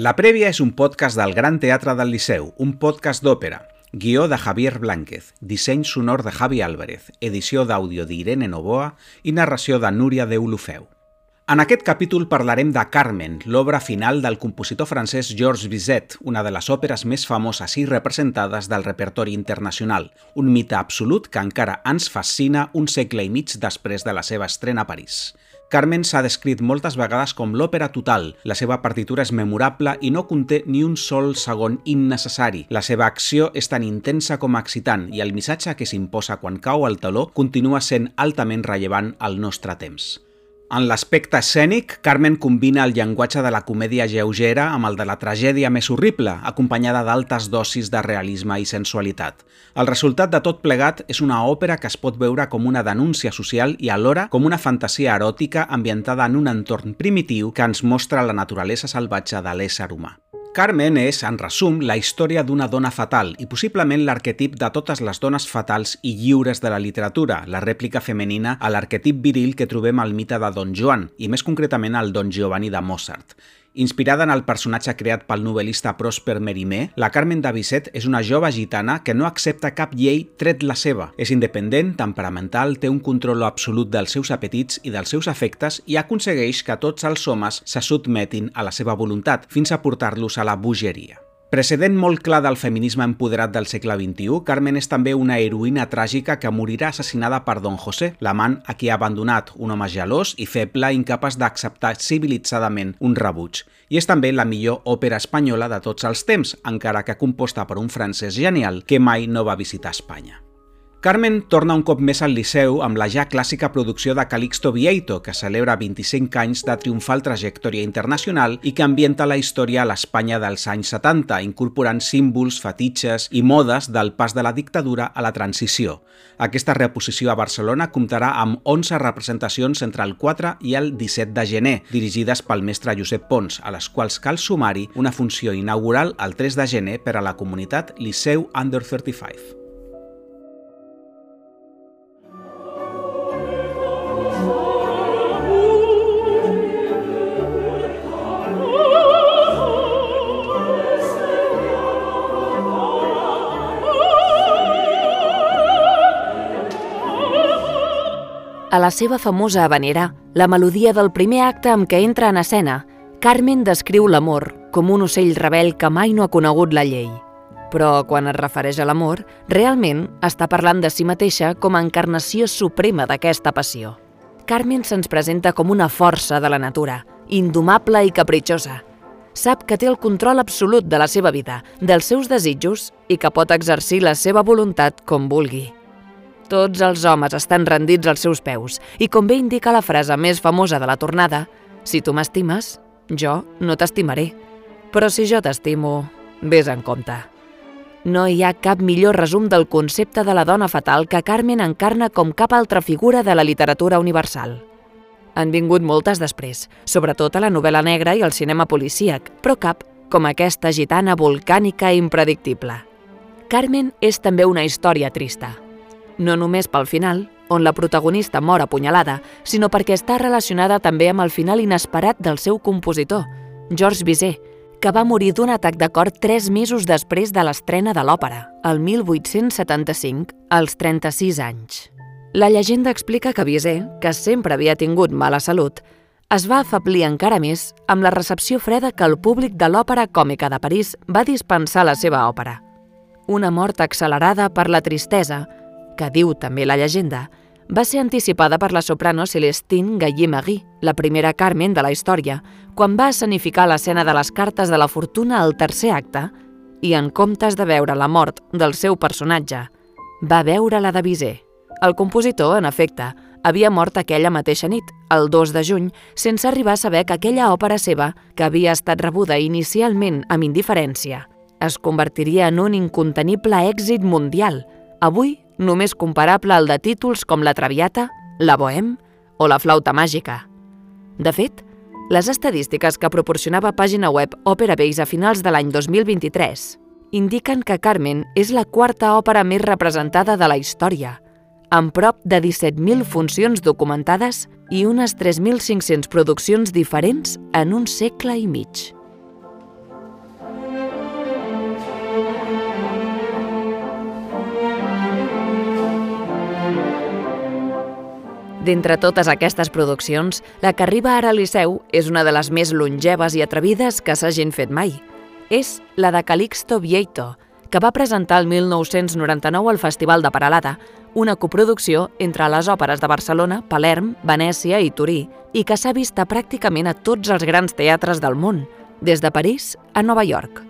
La Prèvia és un podcast del Gran Teatre del Liceu, un podcast d'òpera. Guió de Javier Blánquez, disseny sonor de Javi Álvarez, edició d'àudio d'Irene Novoa i narració de Núria de Ulufeu. En aquest capítol parlarem de Carmen, l'obra final del compositor francès Georges Bizet, una de les òperes més famoses i representades del repertori internacional, un mite absolut que encara ens fascina un segle i mig després de la seva estrena a París. Carmen s'ha descrit moltes vegades com l'òpera total. La seva partitura és memorable i no conté ni un sol segon innecessari. La seva acció és tan intensa com excitant i el missatge que s'imposa quan cau el taló continua sent altament rellevant al nostre temps. En l'aspecte escènic, Carmen combina el llenguatge de la comèdia lleugera amb el de la tragèdia més horrible, acompanyada d'altes dosis de realisme i sensualitat. El resultat de tot plegat és una òpera que es pot veure com una denúncia social i alhora com una fantasia eròtica ambientada en un entorn primitiu que ens mostra la naturalesa salvatge de l'ésser humà. Carmen és, en resum, la història d'una dona fatal i possiblement l'arquetip de totes les dones fatals i lliures de la literatura, la rèplica femenina a l'arquetip viril que trobem al mite de Don Joan i més concretament al Don Giovanni de Mozart. Inspirada en el personatge creat pel novel·lista Prosper Mérimée, la Carmen de Bizet és una jove gitana que no accepta cap llei tret la seva. És independent, temperamental, té un control absolut dels seus apetits i dels seus afectes i aconsegueix que tots els homes se sotmetin a la seva voluntat, fins a portar-los a la bogeria. Precedent molt clar del feminisme empoderat del segle XXI, Carmen és també una heroïna tràgica que morirà assassinada per Don José, l'amant a qui ha abandonat, un home gelós i feble incapaç d'acceptar civilitzadament un rebuig. I és també la millor òpera espanyola de tots els temps, encara que composta per un francès genial que mai no va visitar Espanya. Carmen torna un cop més al Liceu amb la ja clàssica producció de Calixto Vieito, que celebra 25 anys de triomfal trajectòria internacional i que ambienta la història a l'Espanya dels anys 70, incorporant símbols, fetitxes i modes del pas de la dictadura a la transició. Aquesta reposició a Barcelona comptarà amb 11 representacions entre el 4 i el 17 de gener, dirigides pel mestre Josep Pons, a les quals cal sumar-hi una funció inaugural el 3 de gener per a la comunitat Liceu Under 35. A la seva famosa habanera, la melodia del primer acte amb què entra en escena, Carmen descriu l'amor com un ocell rebel que mai no ha conegut la llei. Però quan es refereix a l'amor, realment està parlant de si mateixa com a encarnació suprema d'aquesta passió. Carmen se'ns presenta com una força de la natura, indomable i capritxosa. Sap que té el control absolut de la seva vida, dels seus desitjos i que pot exercir la seva voluntat com vulgui. Tots els homes estan rendits als seus peus i com bé indica la frase més famosa de la tornada, si tu m'estimes, jo no t'estimaré. Però si jo t'estimo, vés en compte. No hi ha cap millor resum del concepte de la dona fatal que Carmen encarna com cap altra figura de la literatura universal. Han vingut moltes després, sobretot a la novel·la negra i al cinema policíac, però cap com aquesta gitana volcànica i impredictible. Carmen és també una història trista, no només pel final, on la protagonista mor apunyalada, sinó perquè està relacionada també amb el final inesperat del seu compositor, Georges Bizet, que va morir d'un atac de cor tres mesos després de l'estrena de l'òpera, el 1875, als 36 anys. La llegenda explica que Bizet, que sempre havia tingut mala salut, es va afablir encara més amb la recepció freda que el públic de l'Òpera Còmica de París va dispensar la seva òpera. Una mort accelerada per la tristesa, que diu també la llegenda, va ser anticipada per la soprano Celestine Gallé-Marie, la primera Carmen de la història, quan va escenificar l'escena de les cartes de la fortuna al tercer acte i, en comptes de veure la mort del seu personatge, va veure la de Bizet. El compositor, en efecte, havia mort aquella mateixa nit, el 2 de juny, sense arribar a saber que aquella òpera seva, que havia estat rebuda inicialment amb indiferència, es convertiria en un incontenible èxit mundial, avui només comparable al de títols com La Traviata, La Bohème o La Flauta Màgica. De fet, les estadístiques que proporcionava pàgina web Opera Base a finals de l'any 2023 indiquen que Carmen és la quarta òpera més representada de la història, amb prop de 17.000 funcions documentades i unes 3.500 produccions diferents en un segle i mig. D'entre totes aquestes produccions, la que arriba ara al Liceu és una de les més longeves i atrevides que s'hagin fet mai. És la de Calixto Vieito, que va presentar el 1999 al Festival de Paralada, una coproducció entre les òperes de Barcelona, Palerm, Venècia i Turí, i que s'ha vist pràcticament a tots els grans teatres del món, des de París a Nova York.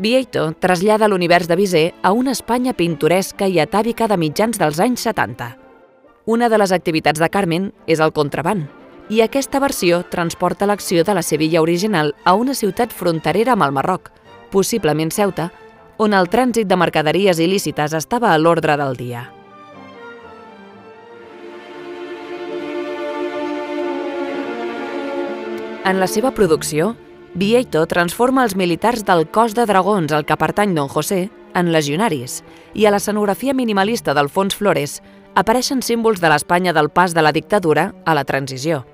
Vieito trasllada l'univers de Bizet a una Espanya pintoresca i atàvica de mitjans dels anys 70. Una de les activitats de Carmen és el contraband, i aquesta versió transporta l'acció de la Sevilla original a una ciutat fronterera amb el Marroc, possiblement Ceuta, on el trànsit de mercaderies il·lícites estava a l'ordre del dia. En la seva producció, Vieito transforma els militars del cos de dragons al que pertany Don José en legionaris i a l'escenografia minimalista d'Alfons Flores apareixen símbols de l'Espanya del pas de la dictadura a la transició.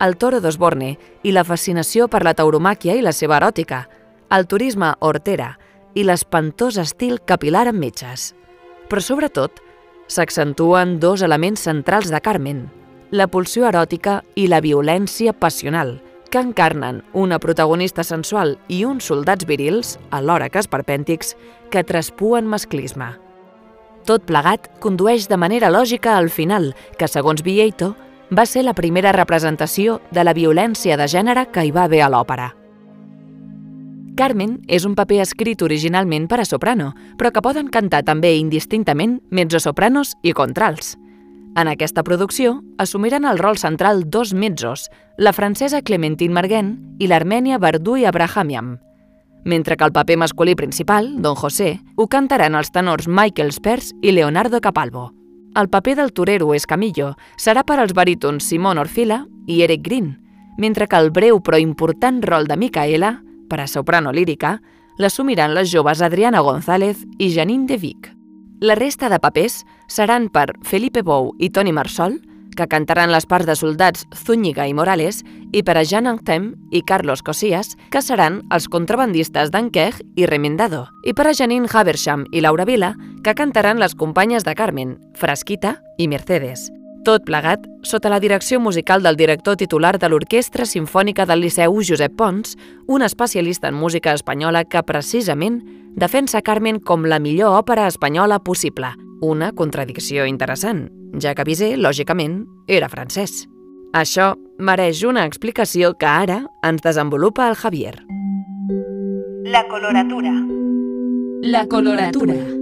El toro d'Osborne i la fascinació per la tauromàquia i la seva eròtica, el turisme hortera i l'espantós estil capilar amb metges. Però sobretot, s'accentuen dos elements centrals de Carmen, la pulsió eròtica i la violència passional, que encarnen una protagonista sensual i uns soldats virils, alhora que esperpèntics, que traspuen masclisme. Tot plegat condueix de manera lògica al final, que, segons Vieito, va ser la primera representació de la violència de gènere que hi va haver a l'òpera. Carmen és un paper escrit originalment per a soprano, però que poden cantar també indistintament mezzosopranos i contrals. En aquesta producció assumiran el rol central dos mezzos, la francesa Clementine Marguin i l'armènia Verdui Abrahamian, mentre que el paper masculí principal, Don José, ho cantaran els tenors Michael Spers i Leonardo Capalvo. El paper del torero Escamillo serà per als barítons Simon Orfila i Eric Green, mentre que el breu però important rol de Micaela, per a soprano lírica, l'assumiran les joves Adriana González i Janine de Vic. La resta de papers seran per Felipe Bou i Toni Marsol, que cantaran les parts de soldats Zúñiga i Morales, i per a Jean Antem i Carlos Cosías, que seran els contrabandistes d'Anquej i Remendado, i per a Janine Habersham i Laura Vila, que cantaran les companyes de Carmen, Frasquita i Mercedes. Tot plegat sota la direcció musical del director titular de l'Orquestra Simfònica del Liceu, Josep Pons, un especialista en música espanyola que, precisament, defensa Carmen com la millor òpera espanyola possible, una contradicció interessant, ja que Bizet, lògicament, era francès. Això mereix una explicació que ara ens desenvolupa el Javier. La coloratura. La coloratura.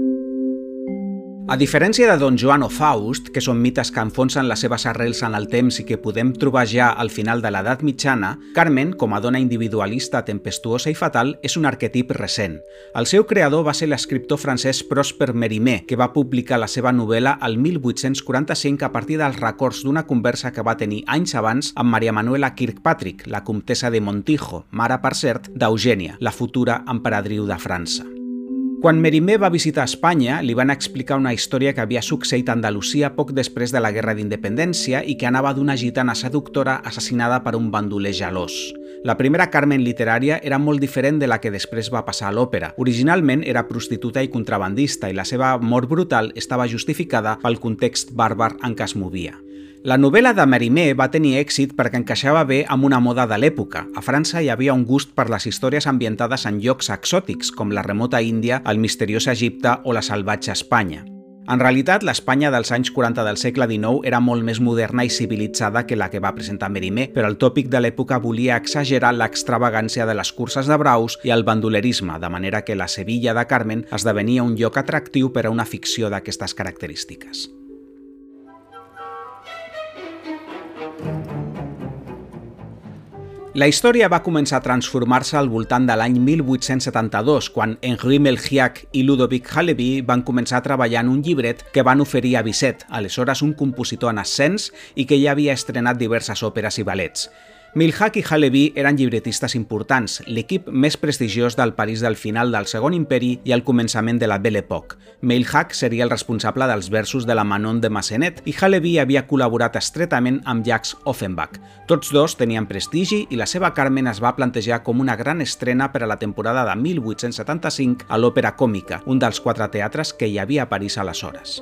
A diferència de Don Joan o Faust, que són mites que enfonsen les seves arrels en el temps i que podem trobar ja al final de l'edat mitjana, Carmen, com a dona individualista, tempestuosa i fatal, és un arquetip recent. El seu creador va ser l'escriptor francès Prosper Mérimée, que va publicar la seva novel·la el 1845 a partir dels records d'una conversa que va tenir anys abans amb Maria Manuela Kirkpatrick, la comtessa de Montijo, mare, per cert, d'Eugènia, la futura emperadriu de França. Quan Merimé va visitar Espanya, li van explicar una història que havia succeït a Andalusia poc després de la Guerra d'Independència i que anava d'una gitana seductora assassinada per un bandoler gelós. La primera Carmen literària era molt diferent de la que després va passar a l'òpera. Originalment era prostituta i contrabandista i la seva mort brutal estava justificada pel context bàrbar en què es movia. La novel·la de Merimé va tenir èxit perquè encaixava bé amb una moda de l'època. A França hi havia un gust per les històries ambientades en llocs exòtics, com la remota Índia, el misteriós Egipte o la salvatge Espanya. En realitat, l'Espanya dels anys 40 del segle XIX era molt més moderna i civilitzada que la que va presentar Merimé, però el tòpic de l'època volia exagerar l'extravagància de les curses de braus i el bandolerisme, de manera que la Sevilla de Carmen esdevenia un lloc atractiu per a una ficció d'aquestes característiques. La història va començar a transformar-se al voltant de l'any 1872, quan Henri Melchiac i Ludovic Halevi van començar a treballar en un llibret que van oferir a Bizet, aleshores un compositor en ascens i que ja havia estrenat diverses òperes i ballets. Milhac i Halevi eren llibretistes importants, l'equip més prestigiós del París del final del Segon Imperi i al començament de la Belle Époque. Milhac seria el responsable dels versos de la Manon de Massenet i Halevi havia col·laborat estretament amb Jacques Offenbach. Tots dos tenien prestigi i la seva Carmen es va plantejar com una gran estrena per a la temporada de 1875 a l'Òpera Còmica, un dels quatre teatres que hi havia a París aleshores.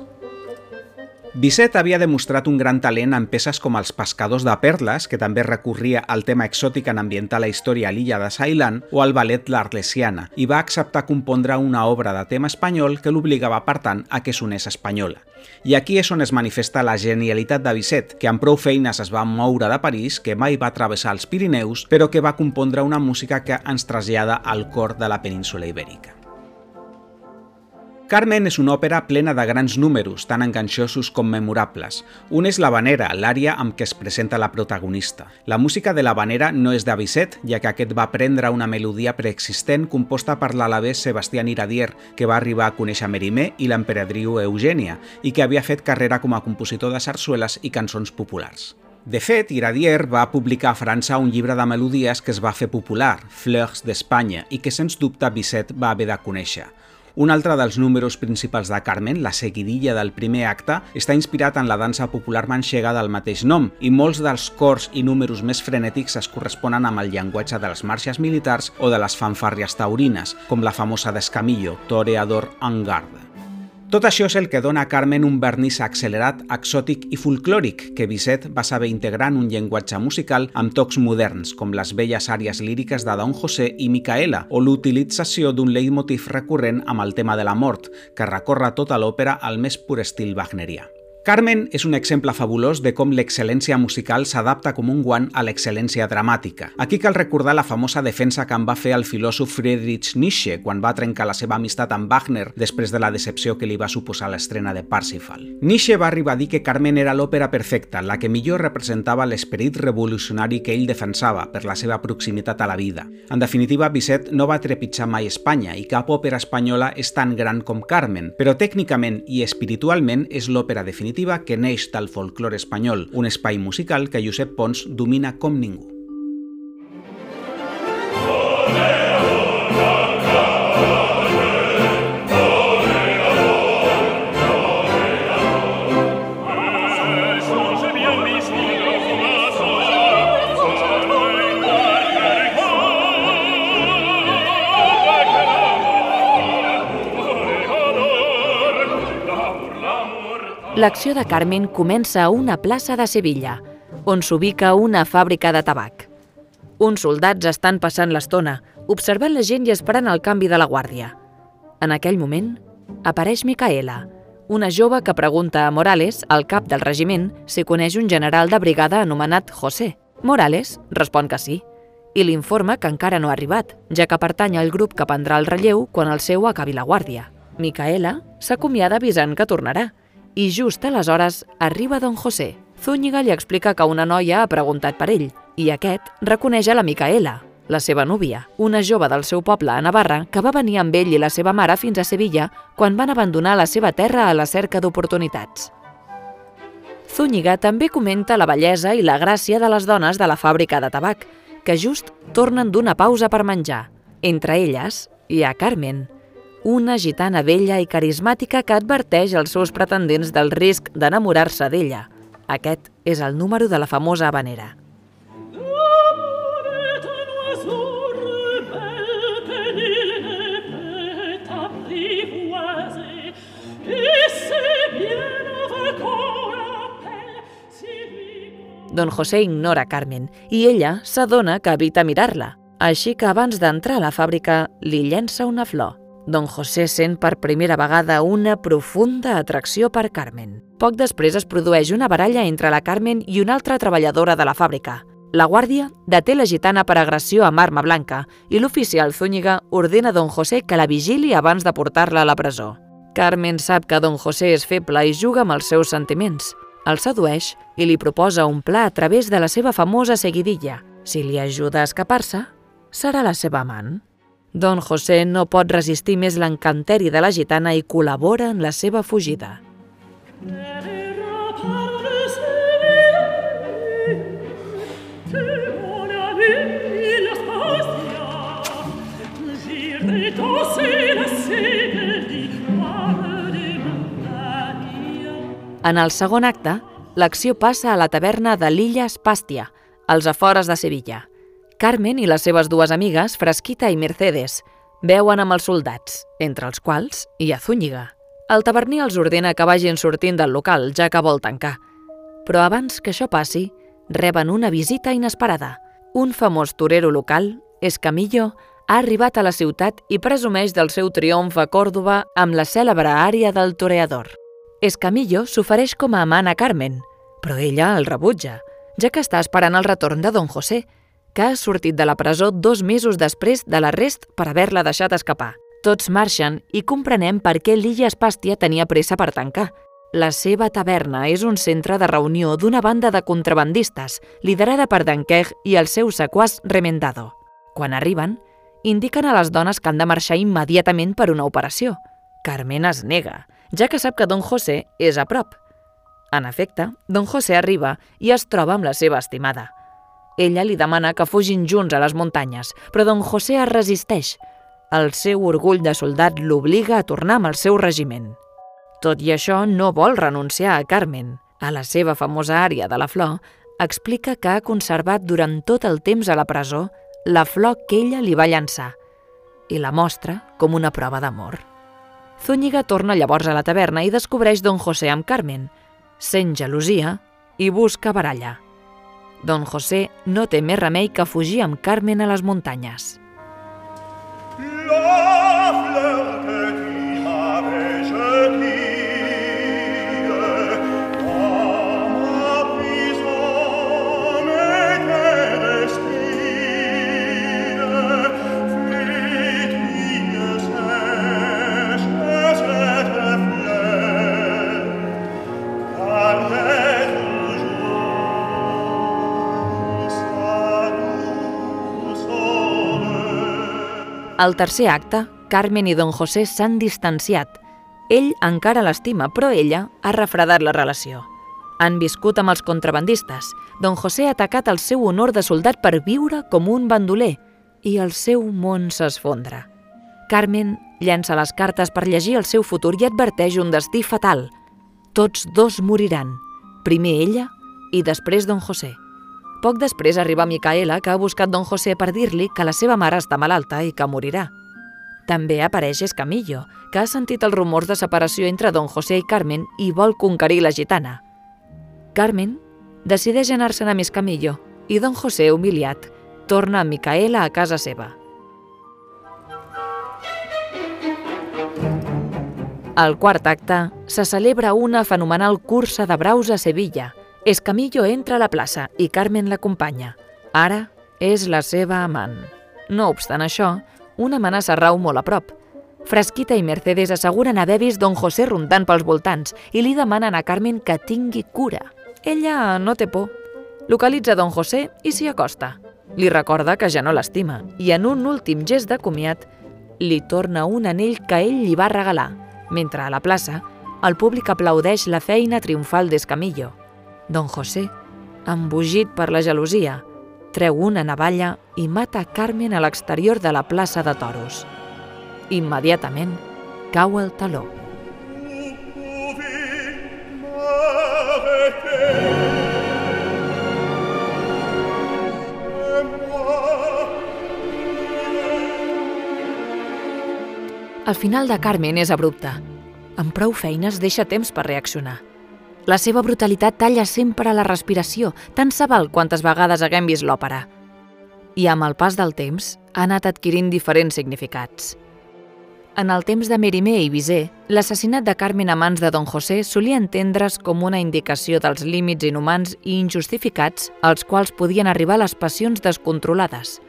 Bisset havia demostrat un gran talent en peces com Els pescadors de perles, que també recorria al tema exòtic en ambientar la història a l'illa de Ceylan, o al ballet L'Arlesiana, i va acceptar compondre una obra de tema espanyol que l'obligava, per tant, a que sonés espanyola. I aquí és on es manifesta la genialitat de Bisset, que amb prou feines es va moure de París, que mai va travessar els Pirineus, però que va compondre una música que ens trasllada al cor de la península ibèrica. Carmen és una òpera plena de grans números, tant enganxosos com memorables. Un és l'Havanera, l'ària amb què es presenta la protagonista. La música de l'Havanera no és de Bizet, ja que aquest va prendre una melodia preexistent composta per l'alavès Sebastián Iradier, que va arribar a conèixer Merimé i l'emperadriu Eugènia, i que havia fet carrera com a compositor de sarsueles i cançons populars. De fet, Iradier va publicar a França un llibre de melodies que es va fer popular, Fleurs d'Espanya, i que sens dubte Bizet va haver de conèixer. Un altre dels números principals de Carmen, la seguidilla del primer acte, està inspirat en la dansa popular manxega del mateix nom i molts dels cors i números més frenètics es corresponen amb el llenguatge de les marxes militars o de les fanfàrries taurines, com la famosa d'Escamillo, Toreador en Garde. Tot això és el que dona a Carmen un vernís accelerat, exòtic i folclòric que Bizet va saber integrar en un llenguatge musical amb tocs moderns, com les velles àries líriques de Don José i Micaela, o l'utilització d'un leitmotiv recurrent amb el tema de la mort, que recorre tota l'òpera al més pur estil wagnerià. Carmen és un exemple fabulós de com l'excel·lència musical s'adapta com un guant a l'excel·lència dramàtica. Aquí cal recordar la famosa defensa que en va fer el filòsof Friedrich Nietzsche quan va trencar la seva amistat amb Wagner després de la decepció que li va suposar l'estrena de Parsifal. Nietzsche va arribar a dir que Carmen era l'òpera perfecta, la que millor representava l'esperit revolucionari que ell defensava per la seva proximitat a la vida. En definitiva, Bizet no va trepitjar mai Espanya i cap òpera espanyola és tan gran com Carmen, però tècnicament i espiritualment és l'òpera definitiva definitiva que neix del folklore espanyol, un espai musical que Josep Pons domina com ningú. L'acció de Carmen comença a una plaça de Sevilla, on s'ubica una fàbrica de tabac. Uns soldats estan passant l'estona, observant la gent i esperant el canvi de la guàrdia. En aquell moment, apareix Micaela, una jove que pregunta a Morales, el cap del regiment, si coneix un general de brigada anomenat José. Morales respon que sí, i l'informa que encara no ha arribat, ja que pertany al grup que prendrà el relleu quan el seu acabi la guàrdia. Micaela s'acomiada avisant que tornarà, i just aleshores arriba don José. Zúñiga li explica que una noia ha preguntat per ell i aquest reconeix a la Micaela, la seva núvia, una jove del seu poble a Navarra que va venir amb ell i la seva mare fins a Sevilla quan van abandonar la seva terra a la cerca d'oportunitats. Zúñiga també comenta la bellesa i la gràcia de les dones de la fàbrica de tabac, que just tornen d'una pausa per menjar. Entre elles hi ha Carmen, una gitana vella i carismàtica que adverteix als seus pretendents del risc d'enamorar-se d'ella. Aquest és el número de la famosa habanera. Don José ignora Carmen i ella s'adona que evita mirar-la, així que abans d'entrar a la fàbrica li llença una flor. Don José sent per primera vegada una profunda atracció per Carmen. Poc després es produeix una baralla entre la Carmen i una altra treballadora de la fàbrica. La guàrdia deté la gitana per agressió amb arma blanca i l'oficial Zúñiga ordena a Don José que la vigili abans de portar-la a la presó. Carmen sap que Don José és feble i juga amb els seus sentiments. El sedueix i li proposa un pla a través de la seva famosa seguidilla. Si li ajuda a escapar-se, serà la seva amant. Don José no pot resistir més l'encanteri de la gitana i col·labora en la seva fugida. En el segon acte, l'acció passa a la taverna de l'illa Espàstia, als afores de Sevilla. Carmen i les seves dues amigues, Fresquita i Mercedes, veuen amb els soldats, entre els quals hi ha Zúñiga. El taverner els ordena que vagin sortint del local, ja que vol tancar. Però abans que això passi, reben una visita inesperada. Un famós torero local, Escamillo, ha arribat a la ciutat i presumeix del seu triomf a Còrdoba amb la cèlebre àrea del toreador. Escamillo s'ofereix com a amant a Carmen, però ella el rebutja, ja que està esperant el retorn de Don José, que ha sortit de la presó dos mesos després de l'arrest per haver-la deixat escapar. Tots marxen i comprenem per què l'illa Espàstia tenia pressa per tancar. La seva taverna és un centre de reunió d'una banda de contrabandistes liderada per Danqueg i el seu sequàs Remendado. Quan arriben, indiquen a les dones que han de marxar immediatament per una operació. Carmen es nega, ja que sap que Don José és a prop. En efecte, Don José arriba i es troba amb la seva estimada. Ella li demana que fugin junts a les muntanyes, però Don José es resisteix. El seu orgull de soldat l'obliga a tornar amb el seu regiment. Tot i això, no vol renunciar a Carmen. A la seva famosa àrea de la flor, explica que ha conservat durant tot el temps a la presó la flor que ella li va llançar i la mostra com una prova d'amor. Zúñiga torna llavors a la taverna i descobreix Don José amb Carmen, sent gelosia i busca baralla. Don José no té més remei que fugir amb Carmen a les muntanyes. La Al tercer acte, Carmen i Don José s'han distanciat. Ell encara l'estima, però ella ha refredat la relació. Han viscut amb els contrabandistes. Don José ha atacat el seu honor de soldat per viure com un bandoler i el seu món s'esfondra. Carmen llença les cartes per llegir el seu futur i adverteix un destí fatal. Tots dos moriran, primer ella i després Don José. Poc després arriba Micaela, que ha buscat Don José per dir-li que la seva mare està malalta i que morirà. També apareix Escamillo, que ha sentit els rumors de separació entre Don José i Carmen i vol conquerir la gitana. Carmen decideix anar-se'n amb Escamillo i Don José, humiliat, torna amb Micaela a casa seva. Al quart acte se celebra una fenomenal cursa de braus a Sevilla. Escamillo entra a la plaça i Carmen l'acompanya. Ara és la seva amant. No obstant això, una amenaça rau molt a prop. Frasquita i Mercedes asseguren haver vist Don José rondant pels voltants i li demanen a Carmen que tingui cura. Ella no té por. Localitza Don José i s'hi acosta. Li recorda que ja no l'estima i en un últim gest de comiat li torna un anell que ell li va regalar, mentre a la plaça el públic aplaudeix la feina triomfal d'Escamillo. Don José, embogit per la gelosia, treu una navalla i mata Carmen a l'exterior de la plaça de toros. Immediatament cau el taló. El final de Carmen és abrupte. Amb prou feines deixa temps per reaccionar. La seva brutalitat talla sempre la respiració, tant se val quantes vegades haguem vist l'òpera. I amb el pas del temps ha anat adquirint diferents significats. En el temps de Mérimée i Bizet, l'assassinat de Carmen a mans de Don José solia entendre's com una indicació dels límits inhumans i injustificats als quals podien arribar les passions descontrolades,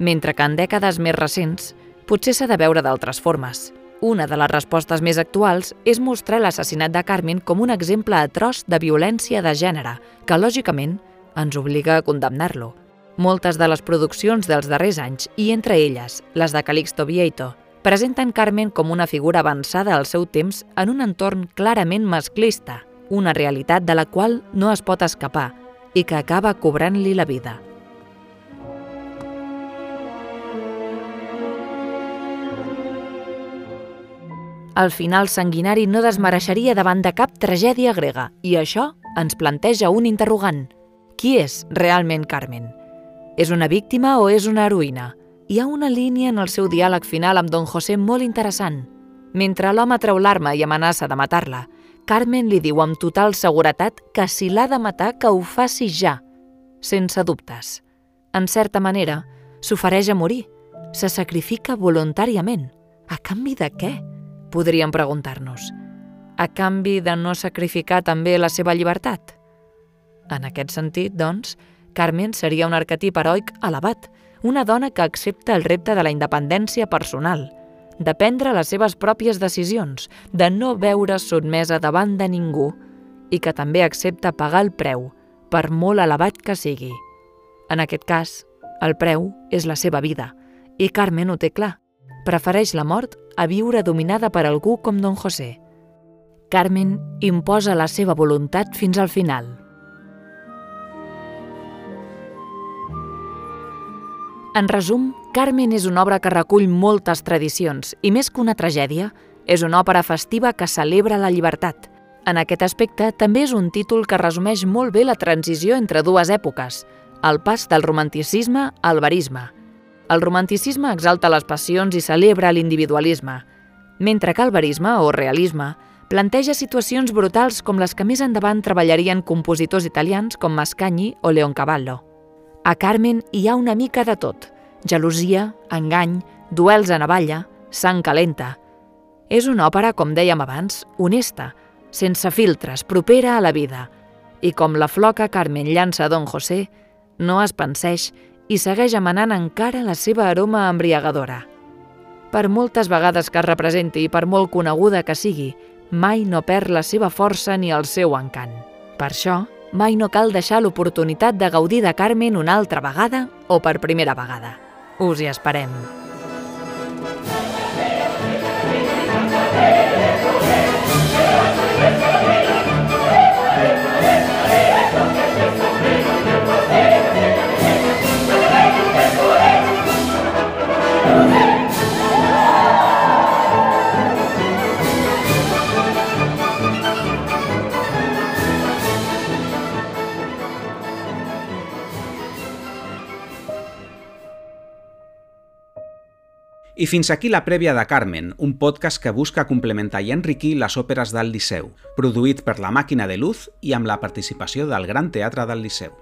mentre que en dècades més recents potser s'ha de veure d'altres formes. Una de les respostes més actuals és mostrar l'assassinat de Carmen com un exemple atroç de violència de gènere, que, lògicament, ens obliga a condemnar-lo. Moltes de les produccions dels darrers anys, i entre elles les de Calixto Vieito, presenten Carmen com una figura avançada al seu temps en un entorn clarament masclista, una realitat de la qual no es pot escapar i que acaba cobrant-li la vida. El final sanguinari no desmereixeria davant de cap tragèdia grega i això ens planteja un interrogant. Qui és realment Carmen? És una víctima o és una heroïna? Hi ha una línia en el seu diàleg final amb Don José molt interessant. Mentre l'home treu l'arma i amenaça de matar-la, Carmen li diu amb total seguretat que si l'ha de matar, que ho faci ja, sense dubtes. En certa manera, s'ofereix a morir, se sacrifica voluntàriament. A canvi de què? Podríem preguntar-nos. A canvi de no sacrificar també la seva llibertat? En aquest sentit, doncs, Carmen seria un arquetip heroic elevat, una dona que accepta el repte de la independència personal, de prendre les seves pròpies decisions, de no veure sotmesa davant de ningú i que també accepta pagar el preu, per molt elevat que sigui. En aquest cas, el preu és la seva vida, i Carmen ho té clar. Prefereix la mort a viure dominada per algú com Don José. Carmen imposa la seva voluntat fins al final. En resum, Carmen és una obra que recull moltes tradicions i més que una tragèdia, és una òpera festiva que celebra la llibertat. En aquest aspecte, també és un títol que resumeix molt bé la transició entre dues èpoques, el pas del romanticisme al verisme. El romanticisme exalta les passions i celebra l'individualisme, mentre que el verisme, o realisme, planteja situacions brutals com les que més endavant treballarien compositors italians com Mascagni o Leoncavallo. A Carmen hi ha una mica de tot. Gelosia, engany, duels a navalla, sang calenta. És una òpera, com dèiem abans, honesta, sense filtres, propera a la vida. I com la flor que Carmen llança a Don José, no es penseix i segueix emanant encara la seva aroma embriagadora. Per moltes vegades que es representi i per molt coneguda que sigui, mai no perd la seva força ni el seu encant. Per això, mai no cal deixar l'oportunitat de gaudir de Carmen una altra vegada o per primera vegada. Us hi esperem. I fins aquí la prèvia de Carmen, un podcast que busca complementar i enriquir les òperes del Liceu, produït per la Màquina de Luz i amb la participació del Gran Teatre del Liceu.